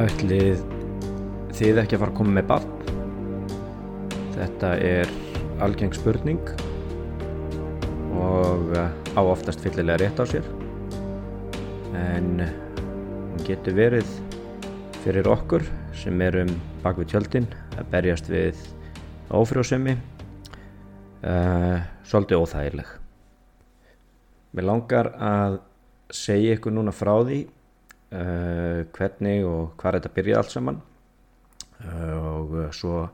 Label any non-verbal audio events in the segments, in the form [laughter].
ætlið þið ekki að fara að koma með barn? Þetta er algeng spurning og eh, á oftast fyllilega rétt á sér en hún getur verið fyrir okkur sem erum bak við tjöldin að berjast við ófrjósemi uh, svolítið óþægileg. Mér langar að segja ykkur núna frá því uh, hvernig og hvað þetta byrjaði allt saman. Uh, og svo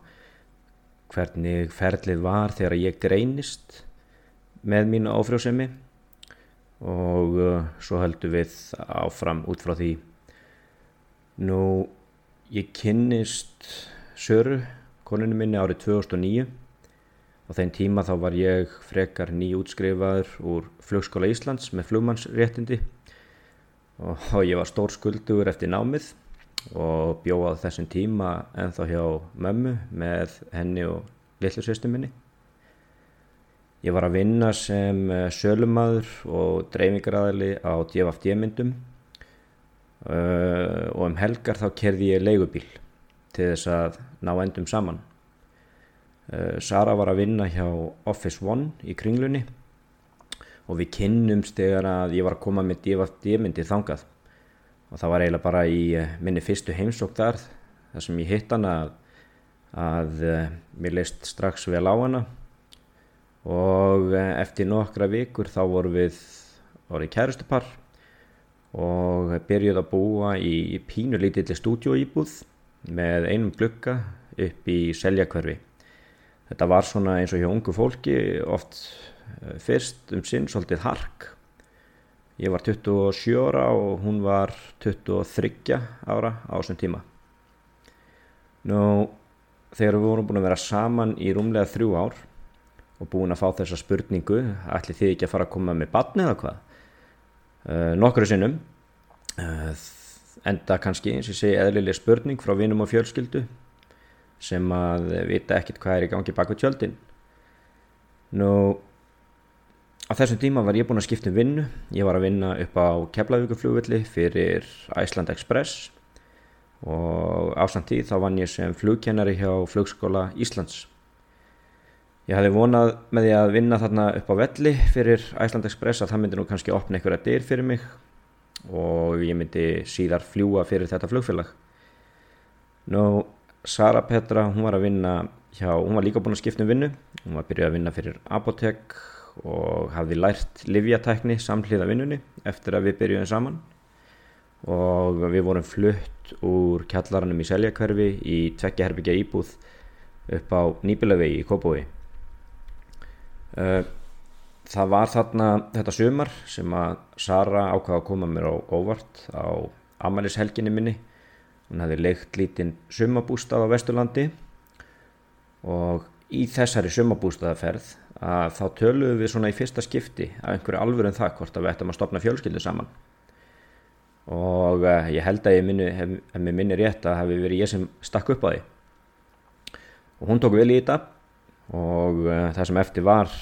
hvernig ferlið var þegar ég greinist með mínu áfrjósemi. Og uh, svo höldum við áfram út frá því. Nú ég kynnist Söru, koninu minni árið 2009 og þeim tíma þá var ég frekar nýjútskrifaður úr flugskóla Íslands með flugmannsréttindi og ég var stór skuldugur eftir námið og bjóð á þessum tíma ennþá hjá mömmu með henni og lillusvistu minni. Ég var að vinna sem eh, sölumadur og dreifingaræðili á DFFD myndum uh, og um helgar þá kerði ég leigubíl til þess að ná endum saman. Uh, Sara var að vinna hjá Office One í kringlunni og við kynnumst þegar að ég var að koma með DFFD myndi þangað og það var eiginlega bara í minni fyrstu heimsók þar þar sem ég hitt hana að, að mér leist strax vel á hana og eftir nokkra vikur þá vorum við orðið kærustupar og byrjuð að búa í pínu lítilli stúdjóýbúð með einum glukka upp í seljakverfi. Þetta var svona eins og hjá ungu fólki oft fyrst um sinn svolítið hark. Ég var 27 ára og hún var 23 ára á þessum tíma. Nú, þegar við vorum búin að vera saman í rúmlega þrjú ár og búin að fá þessa spurningu ætli þið ekki að fara að koma með batni eða hvað uh, nokkru sinnum uh, enda kannski eins og segi eðlileg spurning frá vinum og fjölskyldu sem að vita ekkit hvað er í gangi bak við tjöldin nú á þessum tíma var ég búin að skipta um vinnu. Ég var að vinna upp á Keflavíkuflugvilli fyrir Iceland Express og ásamt tíð þá vann ég sem flugkennari hjá flugskóla Íslands. Ég hafði vonað með því að vinna þarna upp á velli fyrir Æsland Express að það myndi nú kannski opna einhverja dyr fyrir mig og ég myndi síðar fljúa fyrir þetta flugfélag. Nú, Sara Petra, hún var að vinna hjá, hún var líka búin að skipta um vinnu, hún var að byrja að vinna fyrir Apotek og hafði lært livjatækni samhliða vinnunni eftir að við byrjuðum saman og við vorum flutt úr kjallaranum í Seljakverfi í tveggjaherbyggja íbúð upp á Nýbilavegi í Kópói. Eh, það var þarna þetta sumar sem að Sara ákvaða að koma mér á óvart á amælishelginni minni hún hefði leikt lítinn sumabústað á Vesturlandi og í þessari sumabústaðaferð að þá töluðum við svona í fyrsta skipti af einhverju alvöru en það hvort að við ættum að stopna fjölskyldu saman. Og uh, ég held að ég minni, hef, hef mér minni rétt að hafi verið ég sem stakk upp á því. Og hún tók vel í þetta og uh, það sem eftir var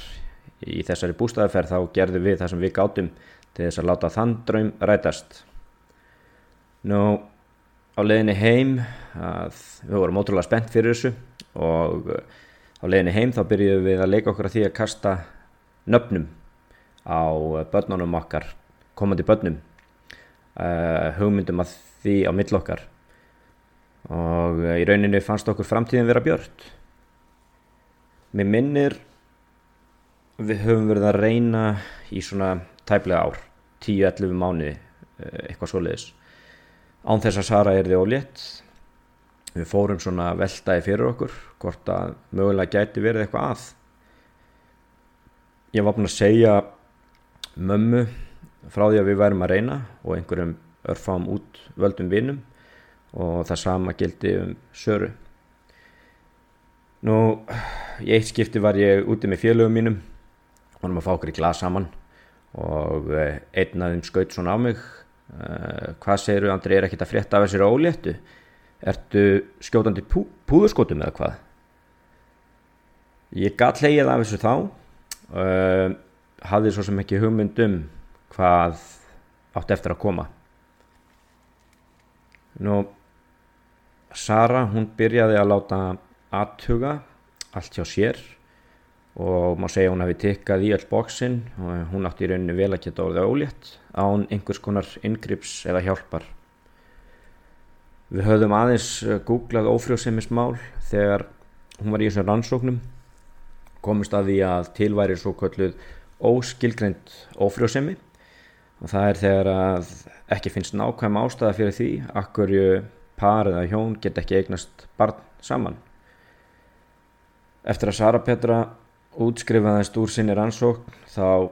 í þessari bústæðaferð þá gerðum við það sem við gáttum til þess að láta þann draum rætast. Nú á leðinni heim að við vorum ótrúlega spennt fyrir þessu og uh, á leðinni heim þá byrjuðum við að leika okkur að því að kasta nöfnum á börnunum okkar komandi börnum uh, hugmyndum að því á millokkar og í rauninni fannst okkur framtíðin vera björnt Mér minnir við höfum verið að reyna í svona tæplega ár, 10-11 mánuði, eh, eitthvað svoleiðis. Án þess að Sara er þið ólétt. Við fórum svona veltaði fyrir okkur, hvort að mögulega gæti verið eitthvað að. Ég var búin að segja mömmu frá því að við værum að reyna og einhverjum örfám út völdum vinum og það sama gildi um söru. Nú, í eitt skipti var ég úti með félögum mínum vonum að fá okkur í glas saman og eh, einn af þeim skaut svona á mig uh, hvað segir þú Andri, er ekkit að frétta af þessari óléttu ertu skjótandi pú, púðurskotum eða hvað ég gæt hleyið af þessu þá uh, hafði svo sem ekki hugmyndum hvað átt eftir að koma nú Sara hún byrjaði að láta aðtuga allt hjá sér og má segja hún hafi tikkað í öll bóksinn og hún átti í rauninu vel að geta orðið ólétt án einhvers konar yngrips eða hjálpar. Við höfðum aðeins eh, googlað ófrjóðsemismál þegar hún var í þessum rannsóknum komist að því að tilværi svo kölluð óskilgreynd ófrjóðsemi og það er þegar að ekki finnst nákvæm ástæða fyrir því akkurju par eða hjón get ekki eignast barn saman. Eftir að Sara Petra útskrifaðist úr sinni rannsókn þá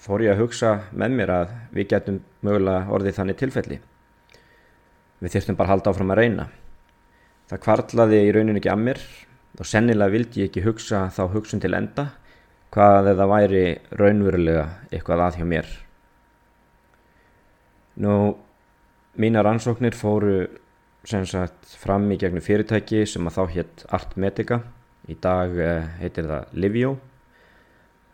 fór ég að hugsa með mér að við getum mögulega orðið þannig tilfelli. Við þurftum bara að halda áfram að reyna. Það kvartlaði í rauninu ekki að mér og sennilega vildi ég ekki hugsa þá hugsun til enda hvað eða væri raunverulega eitthvað að hjá mér. Nú, mína rannsóknir fóru sem sagt fram í gegnum fyrirtæki sem að þá hétt Artmedica Í dag eh, heitir það Livio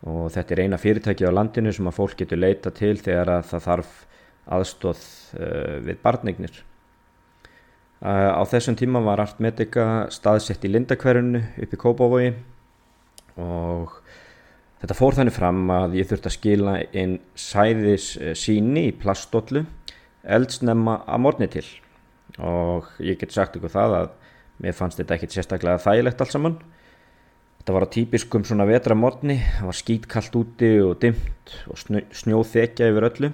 og þetta er eina fyrirtæki á landinu sem að fólk getur leita til þegar að það þarf aðstóð uh, við barnignir. Uh, á þessum tíma var Art Medica staðsett í Lindakverðinu upp í Kópavogi og þetta fór þannig fram að ég þurfti að skila inn sæðis síni í plastdollu eldsnemma að morni til. Og ég get sagt ykkur það að mér fannst þetta ekkit sérstaklega þægilegt alls saman. Þetta var á típiskum svona vetramorni, það var skítkallt úti og dimt og snjóð þekja yfir öllu.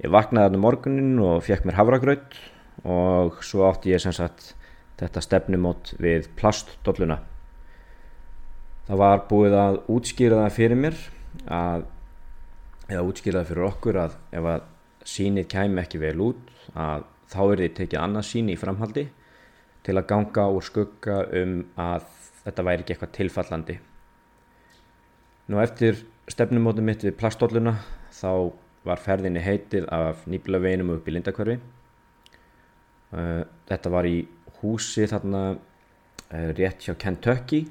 Ég vaknaði þarna morgunin og fekk mér havragraut og svo átti ég sem sagt þetta stefnumót við plastdolluna. Það var búið að útskýra það fyrir mér, að, eða útskýra það fyrir okkur að ef að sínið kæmi ekki vel út að þá er því tekið annað síni í framhaldi til að ganga úr skugga um að þetta væri ekki eitthvað tilfallandi. Nú eftir stefnumótum mitt við plastólluna þá var ferðinni heitið af nýbila veginum upp í Lindakverfi. Uh, þetta var í húsi þarna uh, rétt hjá Kentucky.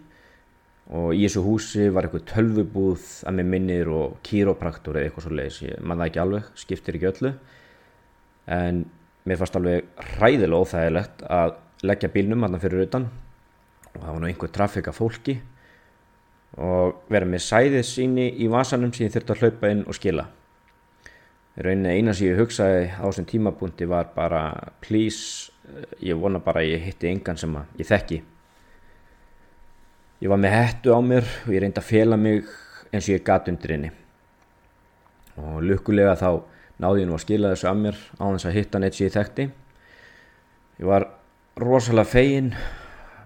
Og í þessu húsi var eitthvað tölvubúð að með minnir og kýrópraktor eða eitthvað svo leiðis, ég man það ekki alveg, skiptir ekki öllu. En mér fannst alveg ræðilega óþægilegt að leggja bílnum hann fyrir utan. Og það var nú einhver trafik af fólki. Og vera með sæðið síni í vasanum sem ég þurfti að hlaupa inn og skila rauninni eina sem ég hugsaði á þessum tímapunkti var bara please, ég vona bara að ég hitti engan sem ég þekki. Ég var með hættu á mér og ég reyndi að fela mig eins og ég gat undir henni. Og lukkulega þá náði ég nú að skila þessu af mér á þess að hitta neitt sem ég þekkti. Ég var rosalega fegin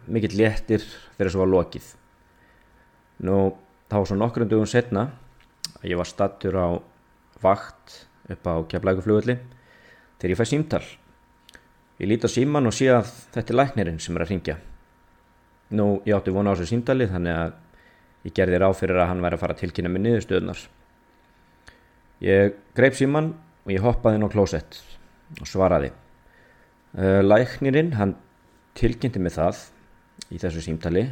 mikill léttir þegar þessu var lokið. Nú þá svo nokkrum dögum setna að ég var stattur á vakt upp á keflækuflugulli þegar ég fæ símtal. Ég líti á síman og sé að þetta er læknirinn sem er að ringja nú ég átti vona á þessu símtali þannig að ég gerði ráð fyrir að hann væri að fara að tilkynna með niðurstöðunar ég greip síman og ég hoppaði inn á klósett og svaraði. Læknirinn hann tilkynnti mig það í þessu símtali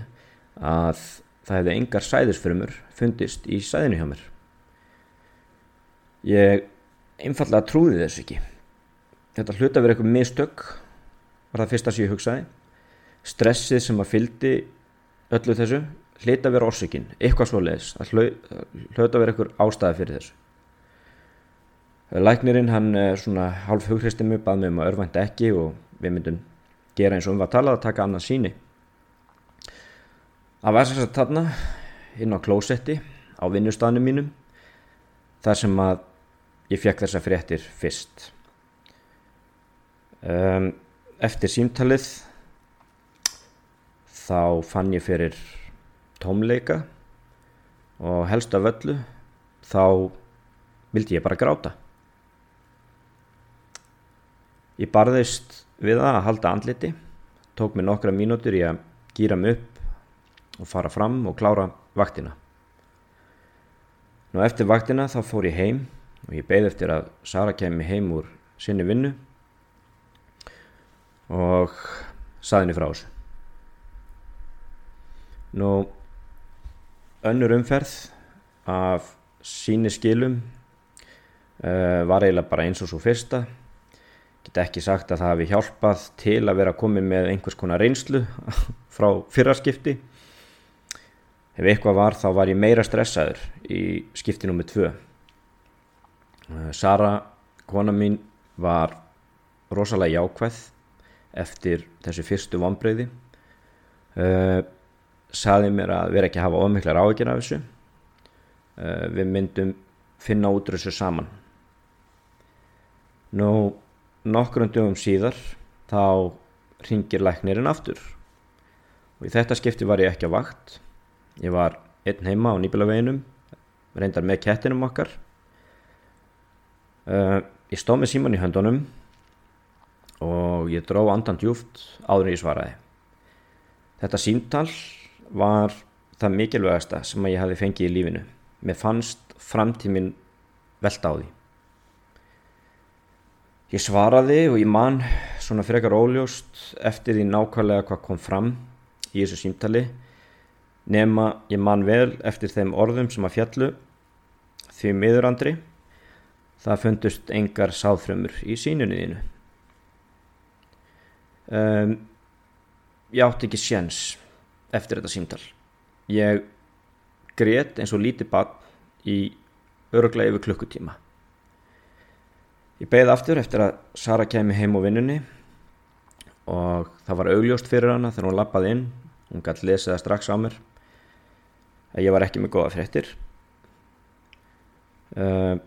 að það hefði engar sæðisfrömmur fundist í sæðinu hjá mér. Ég einfallega trúði þess ekki. Þetta hluta verið eitthvað mistök, var það fyrsta sem ég hugsaði. Stressið sem að fyldi öllu þessu, hluta verið orsökinn, eitthvað svo leiðis, hluta verið eitthvað ástæði fyrir þessu. Læknirinn hann svona hálf hughristið mjög bað með um að örvænta ekki og við myndum gera eins og um að tala að taka annað síni. Það var að þarna inn á klósetti á vinnustafnum mínum þar sem að ég fekk þessa fréttir fyrst. Um, eftir símtalið þá fann ég fyrir tómleika og helst af öllu þá vildi ég bara gráta. Ég barðist við það að halda andliti, tók mér nokkra mínútur í að gýra mig upp og fara fram og klára vaktina. Nú eftir vaktina þá fór ég heim og ég beði eftir að Sara kemi heim úr sinni vinnu og saði henni frá þessu. Nú önnur umferð af síni skilum uh, var eiginlega bara eins og svo fyrsta. get ekki sagt að það hafi hjálpað til að vera komin með einhvers konar reynslu [laughs] frá fyrraskipti ef eitthvað var þá var ég meira stressaður í skipti nummið tvö Sara, kona mín var rosalega jákvæð eftir þessu fyrstu vonbreyði uh, saði mér að vera ekki að hafa ofmiklar áhyggjur af þessu. Uh, við myndum finna út þessu saman. Nú nokkrum dögum síðar þá ringir læknirinn aftur. Og í þetta skipti var ég ekki á vakt. Ég var einn heima á nýbilaveginum reyndar með kettinum okkar uh, ég stóð með síman í höndunum og ég dró andan djúft áður en ég svaraði. Þetta símtal var það mikilvægasta sem ég hafi fengið í lífinu. Mér fannst framtíminn velta á því. Ég svaraði og ég man svona frekar óljóst eftir því nákvæmlega hvað kom fram í þessu símtali nema ég man vel eftir þeim orðum sem að fjallu því miðurandri það fundust engar sáðfrömmur í sínunniðinu um, ég átti ekki sjens eftir þetta símtal. Ég greitt eins og lítið bann í öruglega yfir klukkutíma. Ég beigði aftur eftir að Sara kemi heim á vinnunni og það var augljóst fyrir hana þegar hún lappaði inn hún gæti lesið það strax á mér að ég var ekki með góða fréttir. Uh,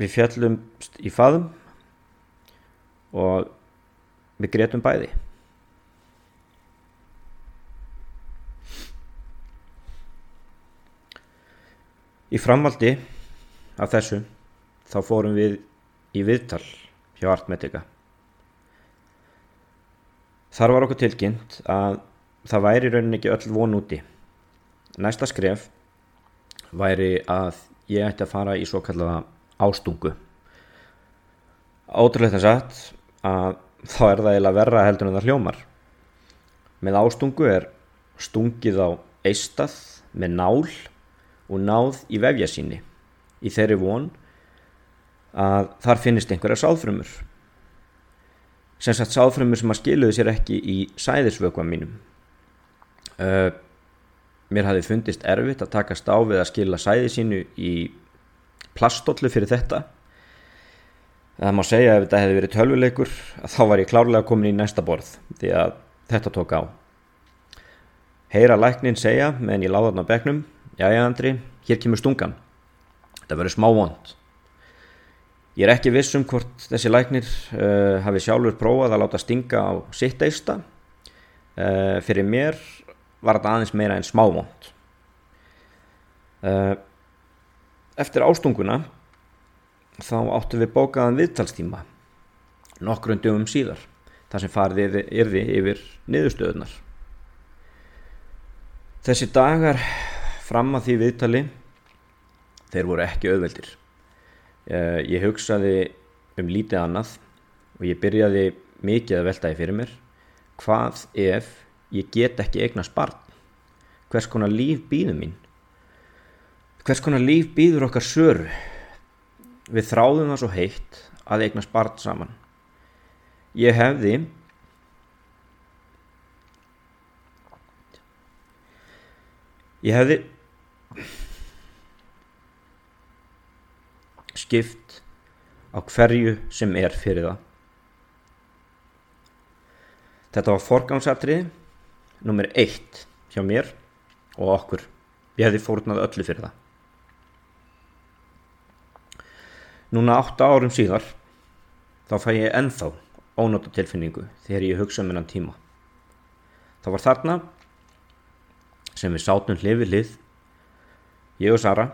við fjallum í faðum og við gretum bæði. Í framvaldi af þessu þá fórum við í viðtal hjá Artmedica þar var okkur tilkynnt að það væri rauninni ekki öll von úti. Næsta skref væri að ég ætti að fara í svo kallaða ástungu. Ótrúlega þess að að þá er það eiginlega verra heldur en það hljómar. Með ástungu er stungið á eistað með nál og náð í vefja síni í þeirri von að þar finnist einhverja sáðfrömmur sem sagt sáðfrömmur sem að skiluðu sér ekki í sæðisvökva mínum. Uh, mér hafi fundist erfitt að taka stáð við að skila sæði sínu í plastollu fyrir þetta. Það má segja ef þetta hefði verið tölvuleikur þá var ég klárlega komin í næsta borð því að þetta tók á. Heyra læknin segja meðan ég láða þarna begnum jájá Andri, hér kemur stungan. Þetta verður smá vond ég er ekki viss um hvort þessi læknir uh, hafi sjálfur prófað að láta stinga á sitt eista. Uh, fyrir mér var þetta aðeins meira en smá vond uh, eftir ástunguna þá áttum við bókaðan viðtalstíma nokkrum dögum síðar þar sem farið yrði yfir niðurstöðunar þessi dagar fram að því viðtali þeir voru ekki auðveldir. Eh, ég hugsaði um lítið annað og ég byrjaði mikið að veltaði fyrir mér. Hvað ef ég get ekki eignast barn? Hvers konar líf býður mín hvers konar líf býður okkar söru við þráðum það svo heitt að eignast barn saman. Ég hefði ég hefði skipt á hverju sem er fyrir það. Þetta var forgangsatrið nummer eitt hjá mér og okkur. Ég hefði fórnað öllu fyrir það Núna 8 árum síðar þá fæ ég enþá ónóta tilfinningu þegar ég hugsa um hennan tíma. Það var þarna sem við sátum hlið við hlið, ég og Sara,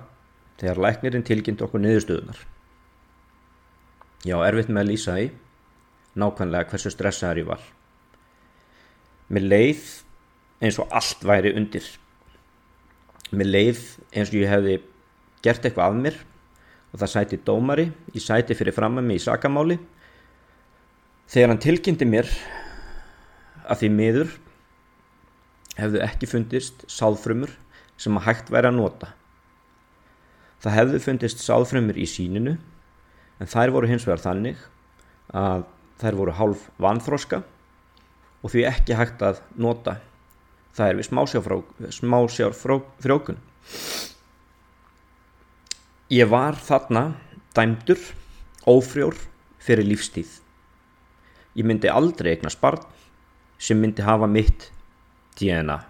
þegar læknirinn tilgjind okkur niðurstöðunar. Já, erfitt með að lýsa því, nákvæmlega hversu stressaður ég var. Mér leið eins og allt væri undir. Mér leið eins og ég hefði gert eitthvað af mér og það sæti dómari í sæti fyrir fram að mig í sakamáli. Þegar hann tilkynnti mér að því miður hefðu ekki fundist sáðfrömmur sem að hægt væri að nota. Það hefðu fundist sáðfrömmur í síninu en þær voru hins vegar þannig að þær voru hálf vanþróska og því ekki hægt að nota. Það er við smásjárfrjókun ég var þarna dæmdur ófrjór fyrir lífstíð. Ég myndi aldrei eignast barn sem myndi hafa mitt DNA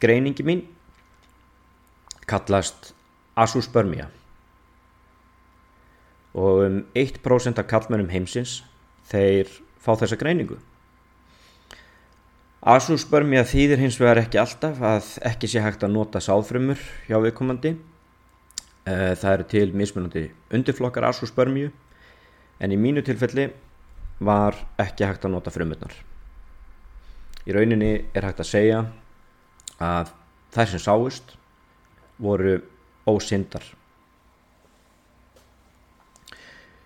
greiningi mín kallast asuspermia. Og um 1% af kallmennum heimsins þeir fá þessa greiningu asuspermia þýðir hins vegar ekki alltaf að ekki sé hægt að nota sáðfrömmur hjá viðkomandi. Eh, það eru til mismunandi undirflokkar asuspermiu en í mínu tilfelli var ekki hægt að nota frumurnar í rauninni er hægt að segja að þær sem sáist voru ósyndar.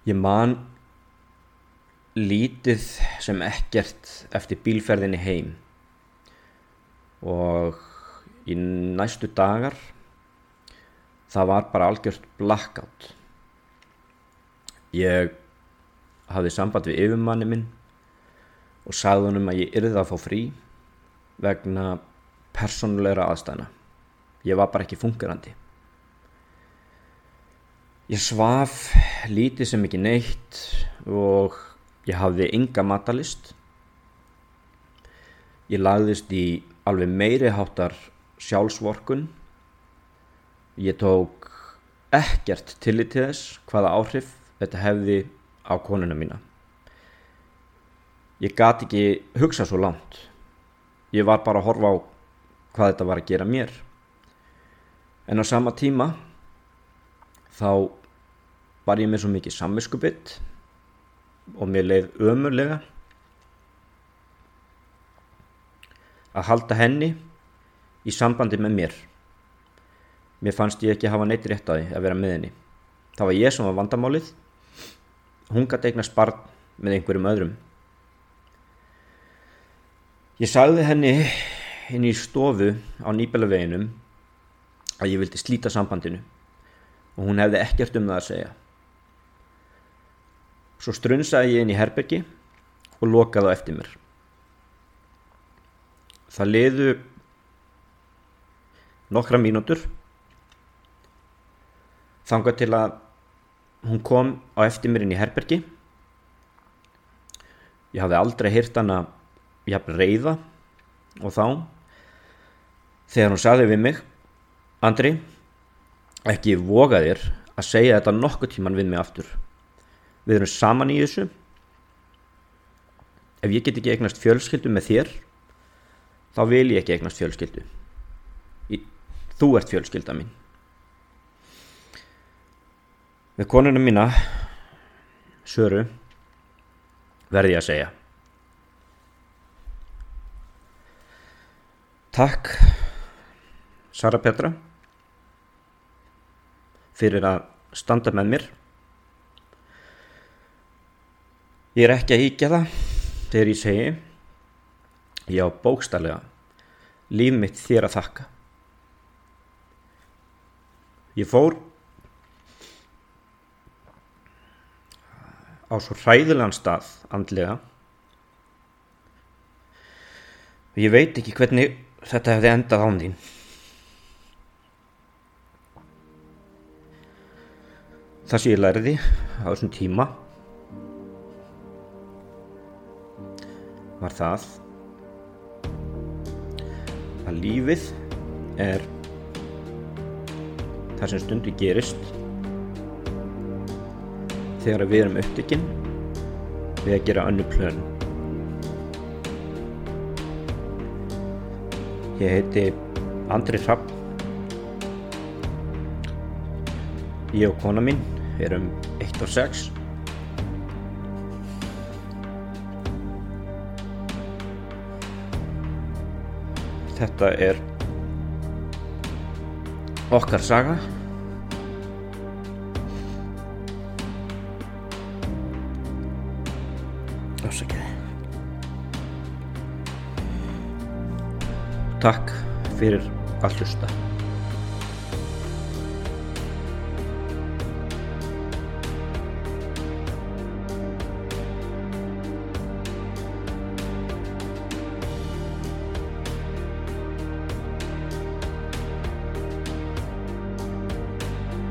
Ég man lítið sem ekkert eftir bílferðinni heim og í næstu dagar það var bara algjört blackout. Ég hafði samband við yfirmanni minn og sagði hann um að ég yrði að fá frí vegna persónulegra aðstæðna. Ég var bara ekki fungerandi ég svaf lítið sem ekki neitt og ég hafði ynga matalist ég lagðist í alveg meiri háttar sjálfsvorkun. Ég tók ekkert tillit til þess hvaða áhrif þetta hefði á konuna mína. Ég gati ekki hugsa svo langt. Ég var bara að horfa á hvað þetta var að gera mér. En á sama tíma þá var ég með svo mikið samviskubitt og mér leið ömurlega að halda henni í sambandi með mér mér fannst ég ekki hafa neitt rétt á því að vera með henni það var ég sem var vandamálið hún gæti eignast barn með einhverjum öðrum ég sagði henni inn í stofu á nýbelaveginum að ég vildi slíta sambandinu og hún hefði ekkert um það að segja. Svo strunsaði ég inn í herbergi og lokaði á eftir mér. Það liðu nokkra mínútur þanga til að hún kom á eftir mér inn í herbergi. Ég hafði aldrei hýrt hana jafn reyða og þá. Þegar hún saði við mig Andri, ekki voga þér að segja þetta nokkuð tíman við mig aftur. Við erum saman í þessu. Ef ég get ekki eignast fjölskyldu með þér þá vil ég ekki eignast fjölskyldu. Þú ert fjölskylda mín. Með konunum mína Söru verði ég að segja. Takk Sara Petra fyrir að standa með mér. Ég er ekki að íkja það þegar ég segi ég á bókstarlega líf mitt þér að þakka. Ég fór á svo hræðilegan stað andlega. Ég veit ekki hvernig þetta hefði endað án þín. Það sem ég læriði á þessum tíma var það að lífið er það sem stundu gerist þegar við erum upptökinn við að gera önnu plön Ég heiti Andri Rapp. Ég og kona mín erum 1 og 6. Þetta er okkar saga. Ásakið. Takk fyrir að hlusta.